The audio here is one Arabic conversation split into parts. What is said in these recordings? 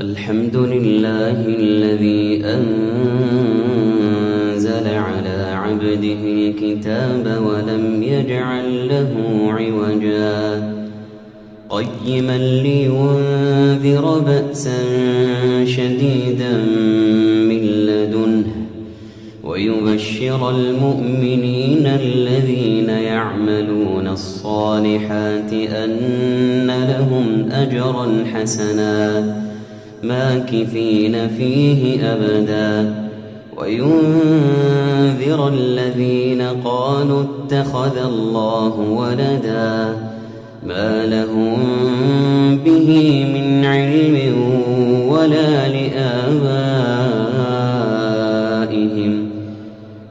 الحمد لله الذي أنزل على عبده الكتاب ولم يجعل له عوجا. قيما لينذر بأسا شديدا من لدنه ويبشر المؤمنين الذين يعملون الصالحات أن لهم أجرا حسنا. ماكثين فيه أبدا. وينذر الذين قالوا اتخذ الله ولدا ما لهم به من علم ولا لآبائهم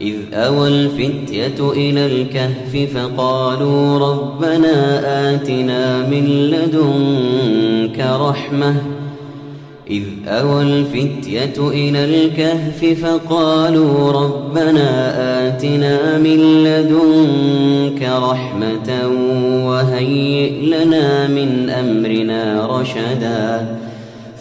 إذ أوى الفتية إلى الكهف فقالوا ربنا آتنا من لدنك رحمةً. إذ أوى الفتية إلى الكهف فقالوا ربنا آتنا من لدنك رحمة وهيئ لنا من أمرنا رشدا.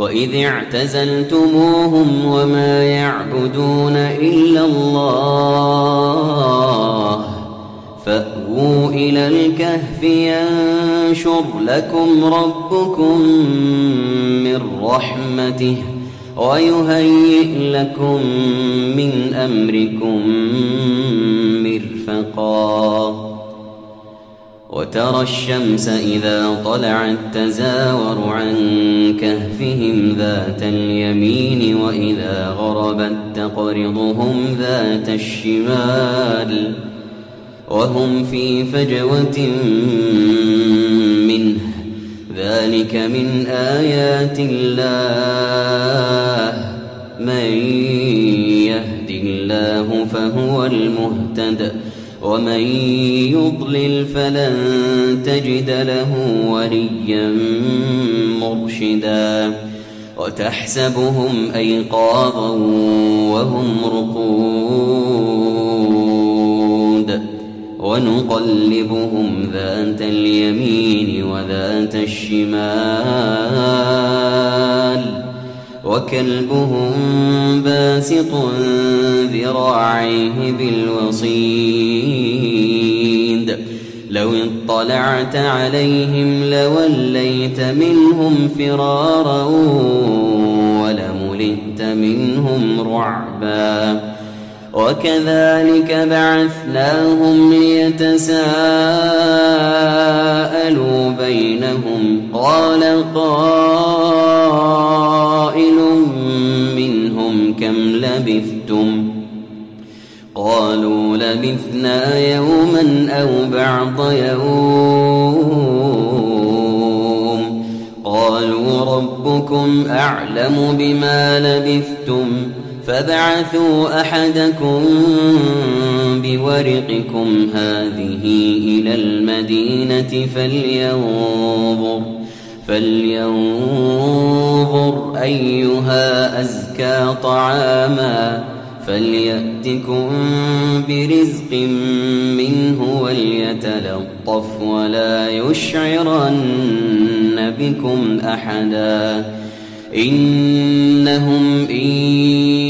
وإذ اعتزلتموهم وما يعبدون إلا الله فأووا إلى الكهف ينشر لكم ربكم من رحمته ويهيئ لكم من أمركم مرفقا وترى الشمس إذا طلعت تزاور عن كهفهم ذات اليمين وإذا غربت تقرضهم ذات الشمال وهم في فجوة منه. ذلك من آيات الله. من يهد الله فهو المهتد. ومن يضلل فلن تجد له وليا مرشدا. وتحسبهم أيقاظا وهم رقود. ونقلبهم ذات اليمين وذات الشمال. وكلبهم باسط ذراعيه بالوصيد. لو اطلعت عليهم لوليت منهم فرارا ولملئت منهم رعبا. وكذلك بعثناهم ليتساءلوا بينهم. قال قائل منهم كم لبثتم؟ قالوا لبثنا يوما أو بعض يوم. قالوا ربكم أعلم بما لبثتم. فابعثوا أحدكم بورقكم هذه إلى المدينة فلينظر فلينظر أيها أزكى طعاما فليأتكم برزق منه وليتلطف ولا يشعرن بكم أحدا إنهم إن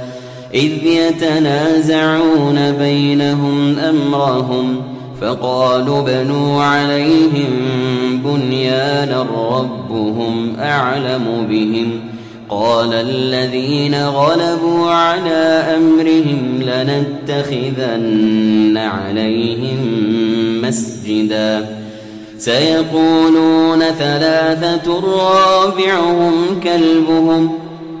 إذ يتنازعون بينهم أمرهم فقالوا بنوا عليهم بنيانا ربهم أعلم بهم قال الذين غلبوا على أمرهم لنتخذن عليهم مسجدا سيقولون ثلاثة رابعهم كلبهم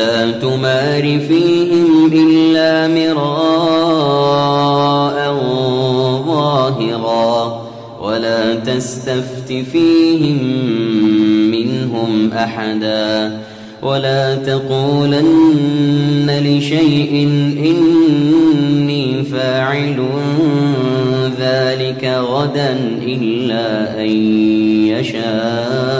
فلا تمار فيهم إلا مراء ظاهرا ولا تستفت فيهم منهم أحدا ولا تقولن لشيء إني فاعل ذلك غدا إلا أن يشاء.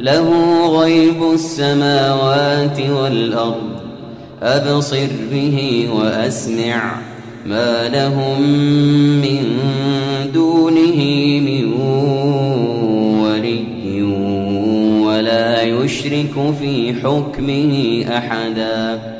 له غيب السماوات والأرض. أبصر به وأسمع ما لهم من دونه من ولي ولا يشرك في حكمه أحدا.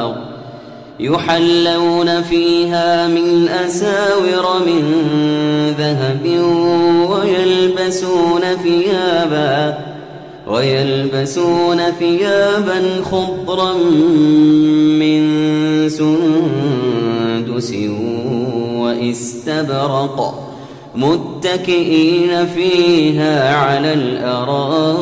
يحلون فيها من أساور من ذهب ويلبسون ثيابا ويلبسون ثيابا خضرا من سندس واستبرق متكئين فيها على الأرائك.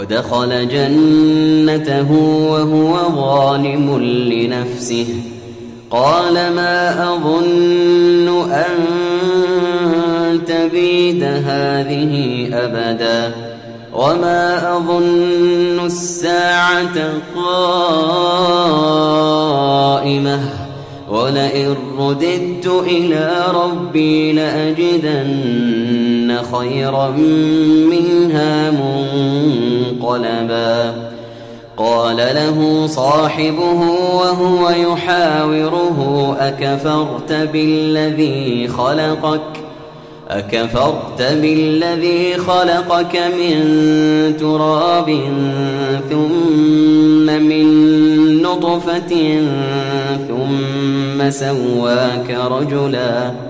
ودخل جنته وهو ظالم لنفسه. قال ما أظن أن تبيد هذه أبدا وما أظن الساعة قائمة ولئن رددت إلى ربي لأجدن خيرا منها منقلبا. قال له صاحبه وهو يحاوره أكفرت بالذي خلقك؟ أكفرت بالذي خلقك من تراب ثم من نطفة ثم سواك رجلا.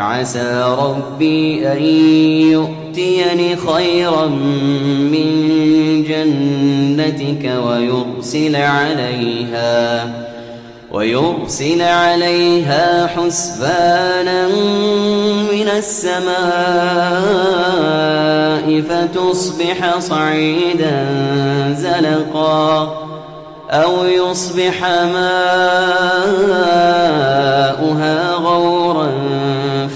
فعسى ربي أن يؤتيني خيرا من جنتك ويرسل عليها ويرسل عليها حسبانا من السماء فتصبح صعيدا زلقا أو يصبح ماؤها غورا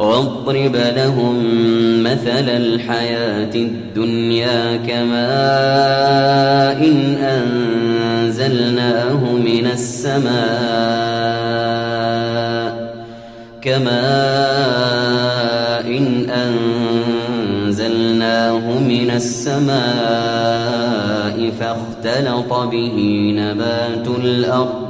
واضرب لهم مثل الحياة الدنيا كماء إن أنزلناه من السماء كماء إن أنزلناه من السماء فاختلط به نبات الأرض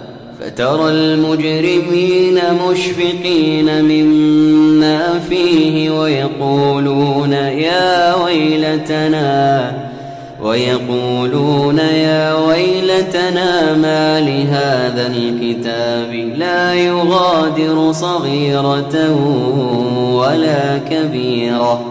فترى المجرمين مشفقين مما فيه ويقولون يا ويلتنا ويقولون يا ويلتنا ما لهذا الكتاب لا يغادر صغيرة ولا كبيرة.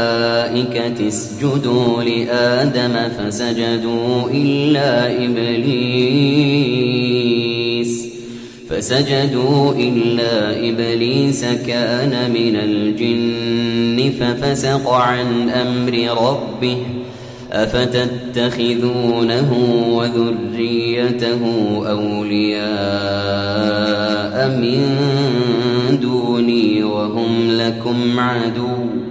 اسجدوا لآدم فسجدوا إلا إبليس. فسجدوا إلا إبليس كان من الجن ففسق عن أمر ربه. أفتتخذونه وذريته أولياء من دوني وهم لكم عدو.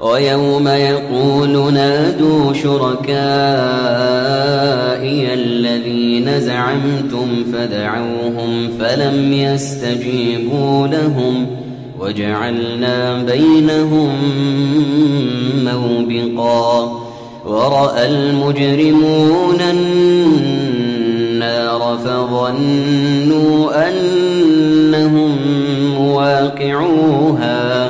ويوم يقول نادوا شركائي الذين زعمتم فدعوهم فلم يستجيبوا لهم وجعلنا بينهم موبقا ورأى المجرمون النار فظنوا أنهم مواقعوها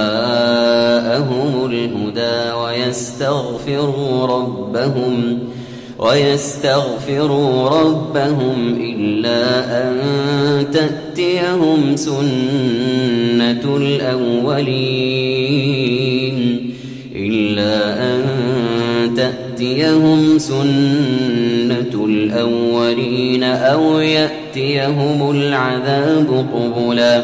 ويستغفروا ربهم ويستغفروا ربهم إلا أن تأتيهم سنة الأولين إلا أن تأتيهم سنة الأولين أو يأتيهم العذاب قبلا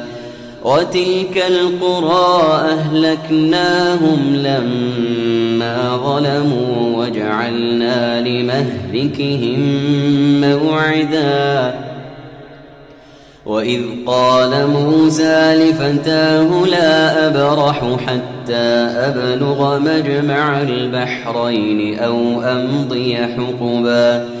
وتلك القرى أهلكناهم لما ظلموا وجعلنا لمهلكهم موعدا. وإذ قال موسى لفتاه لا أبرح حتى أبلغ مجمع البحرين أو أمضي حقباً.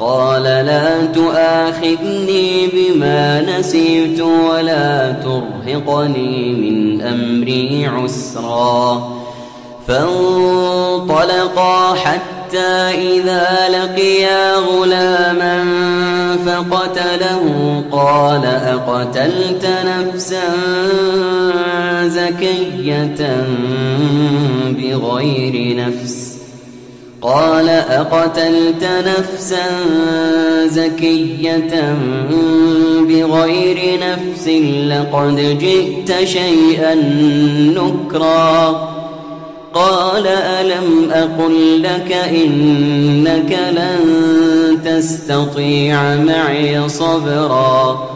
قال لا تؤاخذني بما نسيت ولا ترهقني من أمري عسرا. فانطلقا حتى إذا لقيا غلاما فقتله قال أقتلت نفسا زكية بغير نفس؟ قال أقتلت نفسا زكية بغير نفس لقد جئت شيئا نكرا. قال ألم أقل لك إنك لن تستطيع معي صبرا.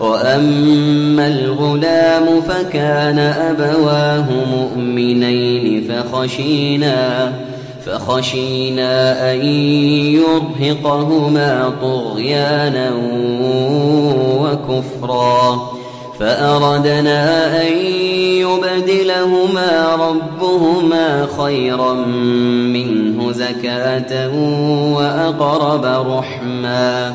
وأما الغلام فكان أبواه مؤمنين فخشينا فخشينا أن يرهقهما طغيانا وكفرا فأردنا أن يبدلهما ربهما خيرا منه زكاة وأقرب رحما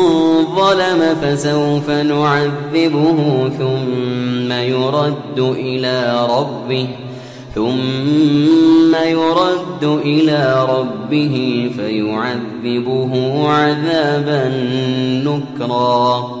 ظلم فسوف نعذبه ثم يرد إلى ربه ثم يرد إلى ربه فيعذبه عذابا نكرا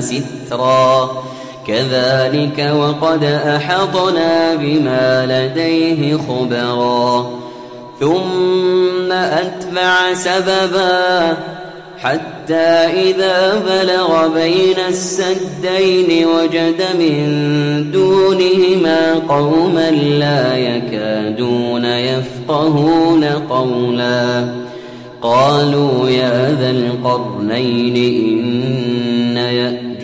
سترا. كذلك وقد أحطنا بما لديه خبرا. ثم أتبع سببا حتى إذا بلغ بين السدين وجد من دونهما قوما لا يكادون يفقهون قولا. قالوا يا ذا القرنين إن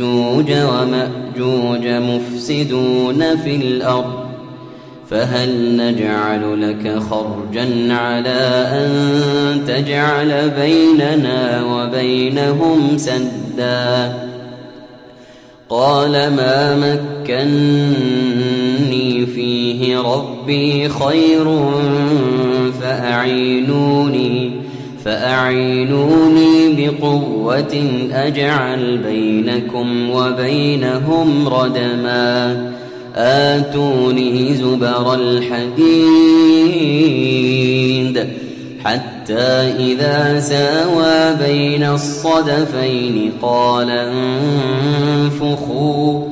يأجوج ومأجوج مفسدون في الأرض فهل نجعل لك خرجا على أن تجعل بيننا وبينهم سدا؟ قال ما مكني فيه ربي خير فأعينوني فأعينوني بقوة أجعل بينكم وبينهم ردماً. آتوني زبر الحديد حتى إذا ساوى بين الصدفين قال انفخوا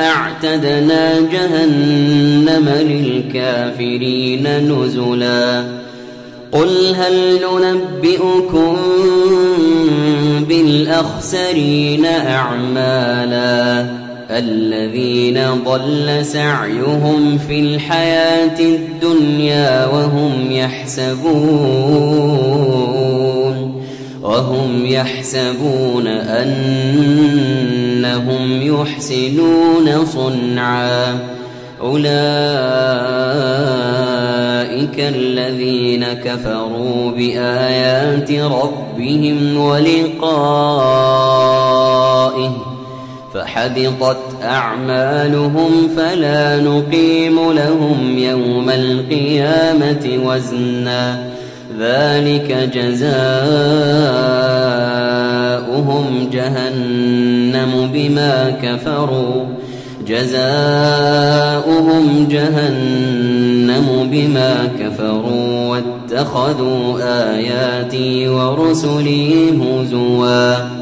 أعتدنا جهنم للكافرين نزلاً. قل هل ننبئكم بالأخسرين أعمالا؟ الذين ضل سعيهم في الحياة الدنيا وهم يحسبون. وهم يحسبون أنهم يحسنون صنعا. أولئك الذين كفروا بآيات ربهم ولقائه فحبطت أعمالهم فلا نقيم لهم يوم القيامة وزنا. ذلك جزاؤهم جهنم بما كفروا. جزاؤهم جهنم بما كفروا. واتخذوا آياتي ورسلي هزوا.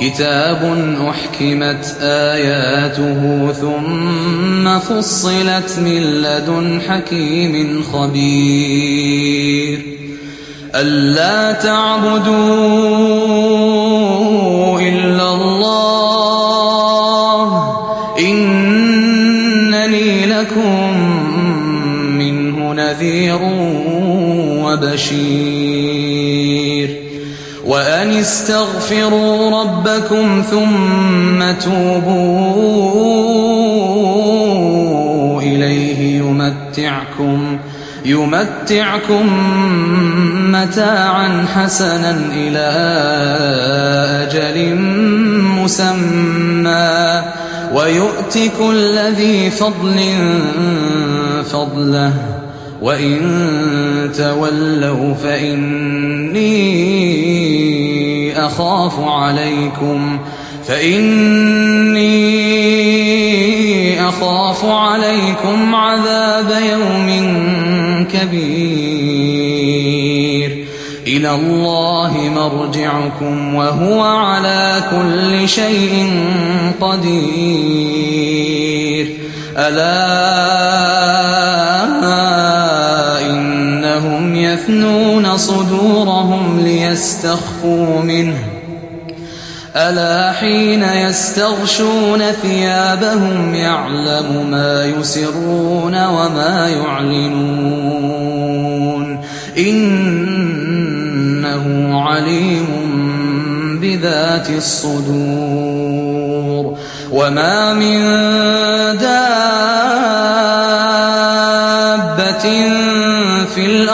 كتاب أحكمت آياته ثم فصلت من لدن حكيم خبير. ألا تعبدوا إلا الله إنني لكم منه نذير وبشير. وأن استغفروا ربكم ثم توبوا إليه يمتعكم يمتعكم متاعا حسنا إلى أجل مسمى ويؤت كل ذي فضل فضله وإن تولوا فإني أخاف عليكم فإني أخاف عليكم عذاب يوم كبير إلى الله مرجعكم وهو على كل شيء قدير ألا إنهم يثنون صدورهم ليستخفوا منه. ألا حين يستغشون ثيابهم يعلم ما يسرون وما يعلنون. إنه عليم بذات الصدور. وما من دابة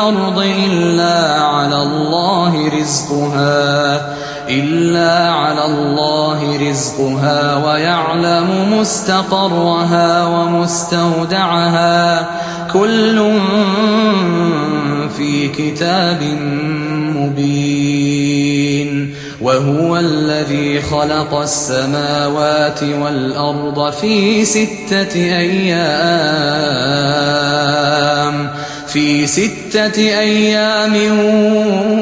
الأرض إلا على الله رزقها إلا على الله رزقها ويعلم مستقرها ومستودعها. كل في كتاب مبين وهو الذي خلق السماوات والأرض في ستة أيام. في ستة أيام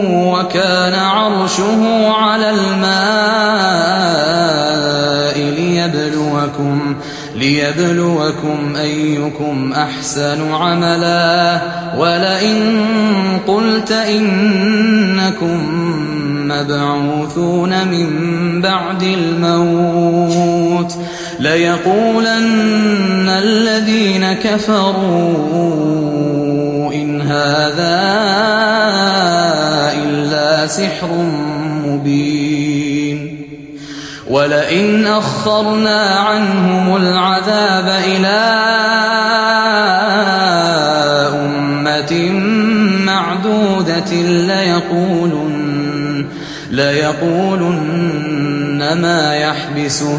وكان عرشه على الماء ليبلوكم ليبلوكم أيكم أحسن عملا. ولئن قلت إنكم مبعوثون من بعد الموت. ليقولن الذين كفروا إن هذا إلا سحر مبين ولئن أخرنا عنهم العذاب إلى أمة معدودة ليقولن, ليقولن ما يحبسه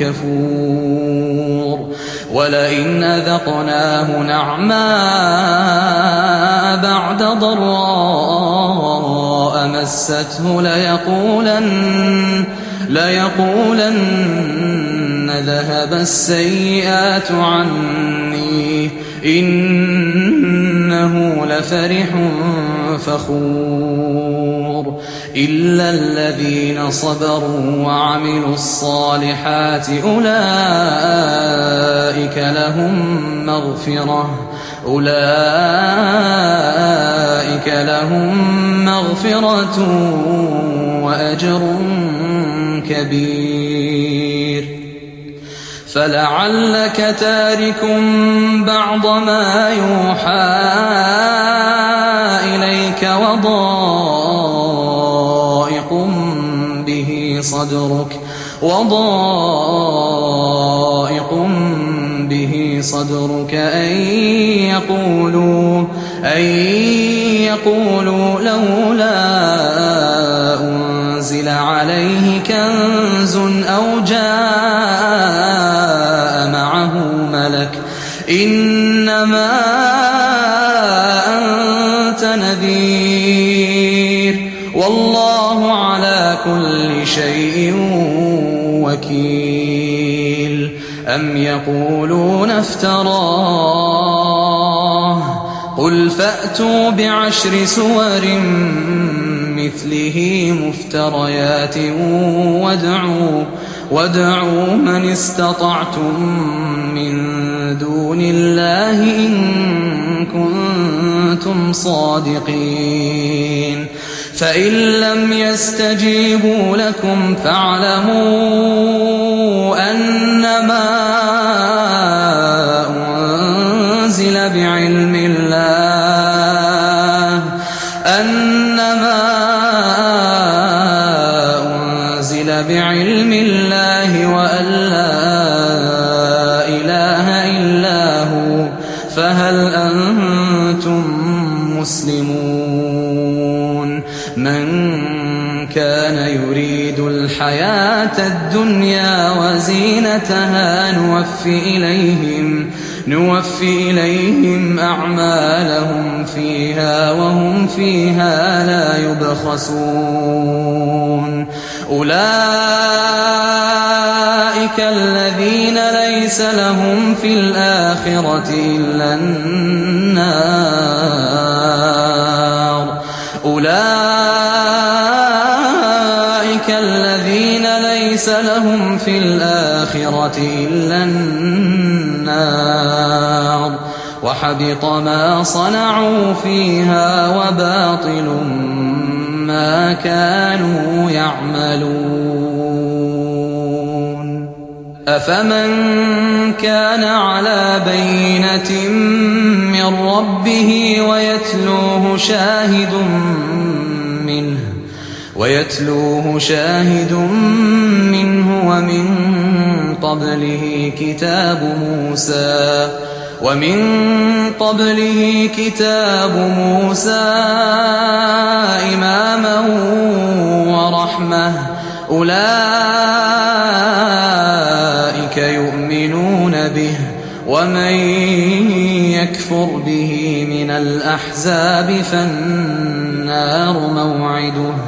كفور ولئن أذقناه نعماء بعد ضراء مسته ليقولن ليقولن ذهب السيئات عني. إنه لفرح فخور. إلا الذين صبروا وعملوا الصالحات أولئك لهم مغفرة أولئك لهم مغفرة وأجر كبير فلعلك تارك بعض ما يوحى إليك وضائق صدرك وضائق به صدرك أن يقولوا أن يقولوا لولا أنزل عليه كنز أو جاء معه ملك إنما شيء وكيل. أم يقولون افتراه؟ قل فأتوا بعشر سور مثله مفتريات وادعوا وادعوا من استطعتم من دون الله إن كنتم صادقين. فإن لم يستجيبوا لكم فاعلموا أنما أنزل بعلم الله أنما أنزل بعلم الله وأن لا إله إلا هو فهل أنتم مسلمون؟ من كان يريد الحياة الدنيا وزينتها نوفي إليهم نوفي إليهم أعمالهم فيها وهم فيها لا يبخسون. أولئك الذين ليس لهم في الآخرة إلا النار. أولئك ليس لهم في الآخرة إلا النار وحبط ما صنعوا فيها وباطل ما كانوا يعملون أفمن كان على بينة من ربه ويتلوه شاهد منه ويتلوه شاهد منه ومن قبله كتاب موسى ومن قبله كتاب موسى إماما ورحمة. أولئك يؤمنون به ومن يكفر به من الأحزاب فالنار موعده.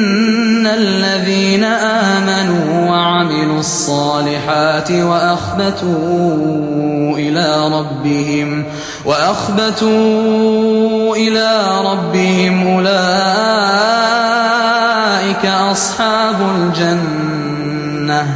الذين آمنوا وعملوا الصالحات وأخبتوا إلى ربهم وأخبتوا إلى ربهم أولئك أصحاب الجنة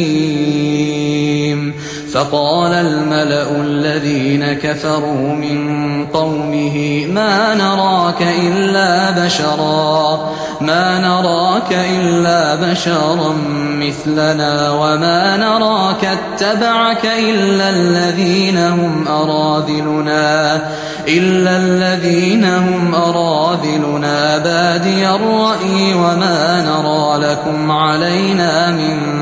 فقال الملأ الذين كفروا من قومه ما نراك إلا بشرا ما نراك إلا بشرا مثلنا وما نراك اتبعك إلا الذين هم أراذلنا إلا الذين هم أراذلنا. بادي الرأي وما نرى لكم علينا من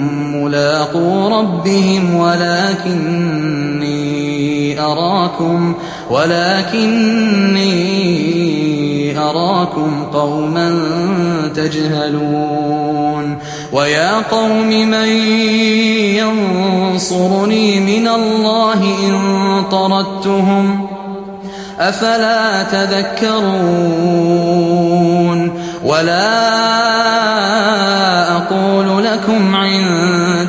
ملاقو ربهم ولكني أراكم ولكني أراكم قوما تجهلون. ويا قوم من ينصرني من الله إن طردتهم أفلا تذكرون؟ ولا أقول لكم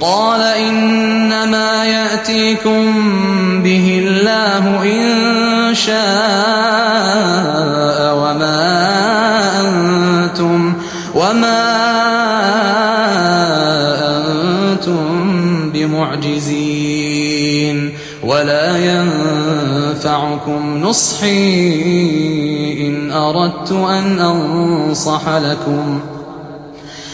قال إنما يأتيكم به الله إن شاء وما أنتم وما أنتم بمعجزين ولا ينفعكم نصحي إن أردت أن أنصح لكم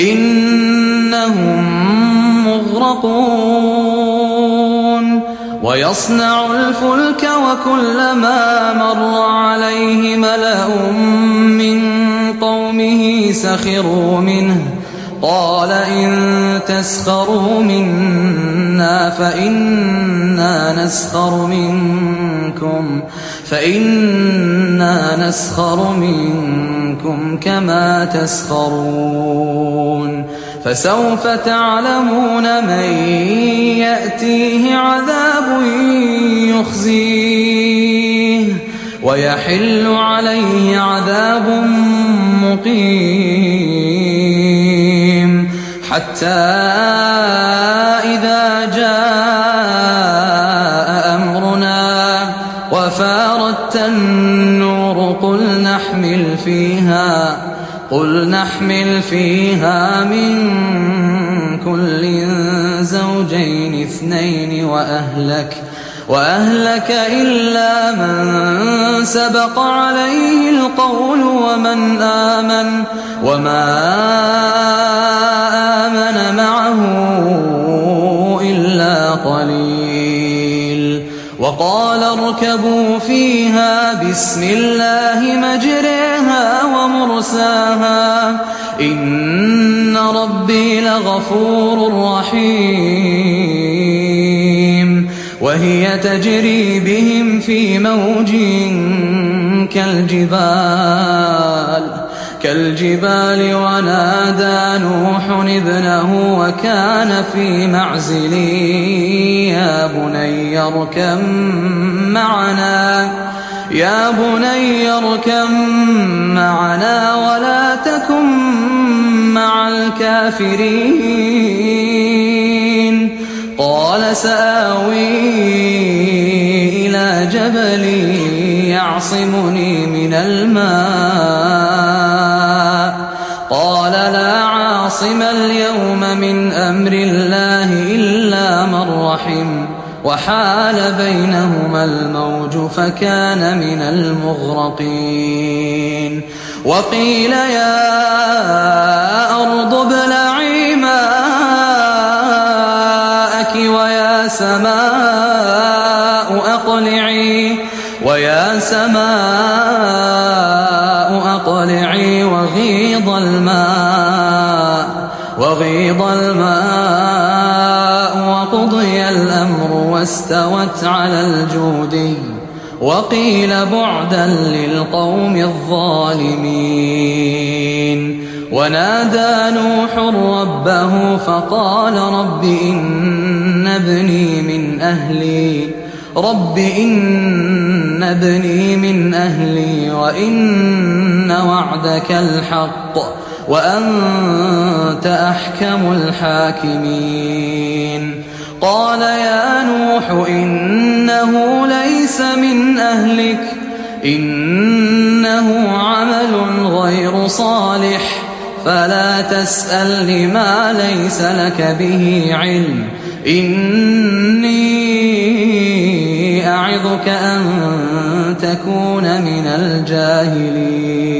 إنهم مغرقون ويصنع الفلك وكلما مر عليه ملأ من قومه سخروا منه قال إن تسخروا فإنا نسخر منكم فإنا نسخر منكم كما تسخرون فسوف تعلمون من يأتيه عذاب يخزيه ويحل عليه عذاب مقيم حتى وفاردت النور قل نحمل فيها قل نحمل فيها من كل زوجين اثنين وأهلك وأهلك إلا من سبق عليه القول ومن آمن وما آمن معه إلا قليل. وقال اركبوا فيها بسم الله مجريها ومرساها. إن ربي لغفور رحيم. وهي تجري بهم في موج كالجبال. كالجبال ونادى نوح ابنه وكان في معزل يا بني اركم معنا يا بني اركم معنا ولا تكن مع الكافرين. قال سآوي إلى جبل يعصمني من الماء. عاصم اليوم من أمر الله إلا من رحم وحال بينهما الموج فكان من المغرقين وقيل يا أرض ابلعي ماءك ويا سماء أقلعي ويا سماء أقلعي وغيض الماء وغيض الماء وقضي الأمر واستوت على الجودي وقيل بعدا للقوم الظالمين. ونادى نوح ربه فقال رب إن ابني من أهلي رب إن ابني من أهلي وإن وعدك الحق. وأنت أحكم الحاكمين. قال يا نوح إنه ليس من أهلك إنه عمل غير صالح فلا تسأل لما ليس لك به علم. إني أعظك أن تكون من الجاهلين.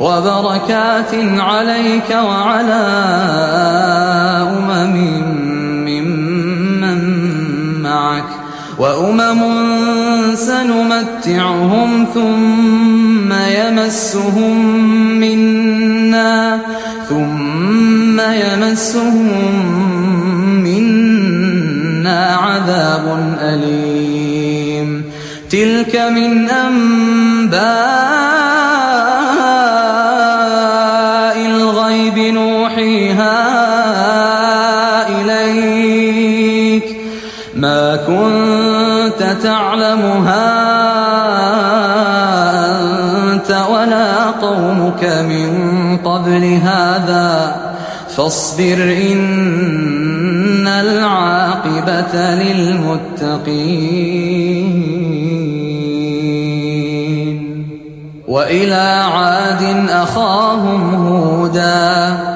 وبركات عليك وعلى أمم ممن معك وأمم سنمتعهم ثم يمسهم منا ثم يمسهم منا عذاب أليم تلك من أنباء كنت تعلمها أنت ولا قومك من قبل هذا. فاصبر إن العاقبة للمتقين. وإلى عاد أخاهم هودا.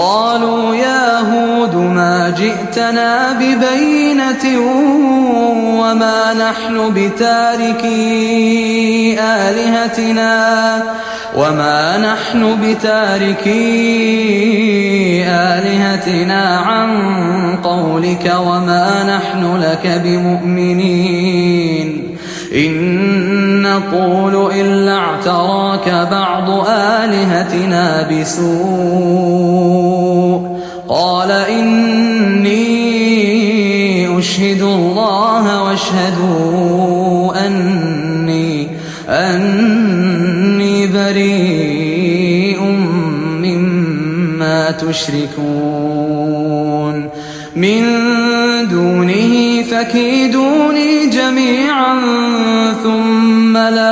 قالوا يا هود ما جئتنا ببينة وما نحن بتاركي آلهتنا وما نحن بتاركي آلهتنا عن قولك وما نحن لك بمؤمنين. إن نقول إلا اعتراك بعض آلهتنا بسوء. قال إني أشهد الله واشهدوا أني أني بريء مما تشركون. من دونه فكيدوني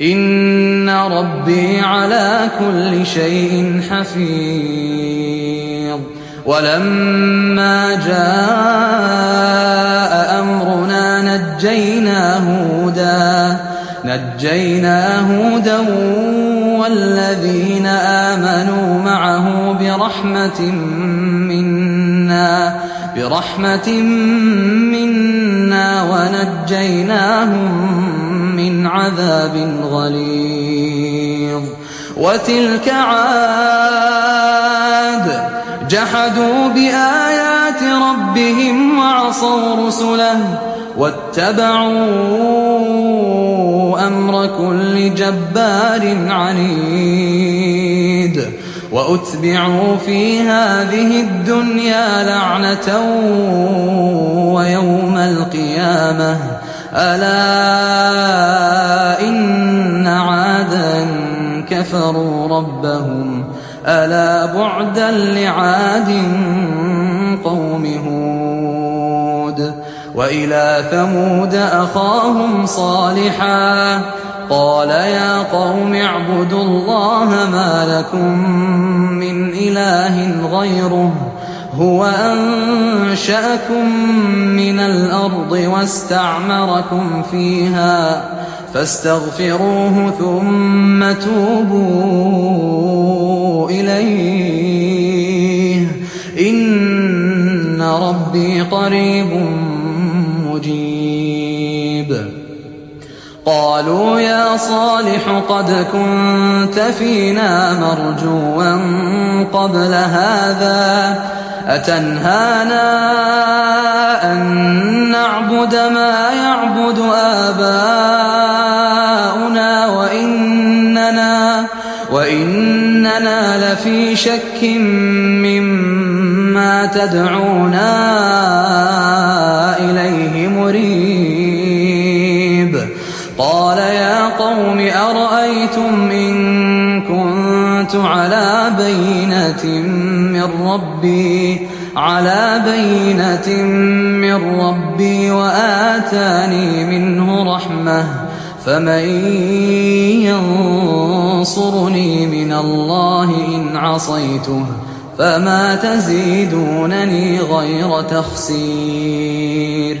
إن ربي على كل شيء حفيظ ولما جاء أمرنا نجينا هودا نجينا هودا والذين آمنوا معه برحمة منا برحمة منا ونجيناهم من عذاب غليظ وتلك عاد جحدوا بآيات ربهم وعصوا رسله واتبعوا أمر كل جبار عنيد وأتبعوا في هذه الدنيا لعنة ويوم القيامة. ألا إن عادا كفروا ربهم. ألا بعدا لعاد قوم هود. وإلى ثمود أخاهم صالحا. قال يا قوم اعبدوا الله ما لكم من إله غيره هو أنشأكم من الأرض واستعمركم فيها فاستغفروه ثم توبوا إليه إن ربي قريب مجيب قالوا يا صالح قد كنت فينا مرجوا قبل هذا أتنهانا أن نعبد ما يعبد آباؤنا وإننا وإننا لفي شك مما تدعونا إليه مريب. كنت على بينة من ربي على بينة من ربي وآتاني منه رحمة فمن ينصرني من الله إن عصيته فما تزيدونني غير تخسير.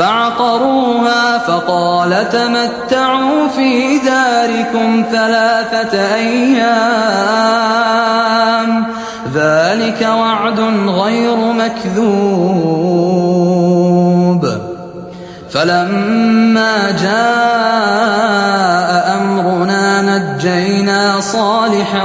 فعقروها فقال تمتعوا في داركم ثلاثة أيام. ذلك وعد غير مكذوب. فلما جاء أمرنا نجينا صالحا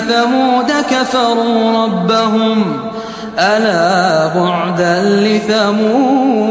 ثمود كفروا ربهم ألا بعدا لثمود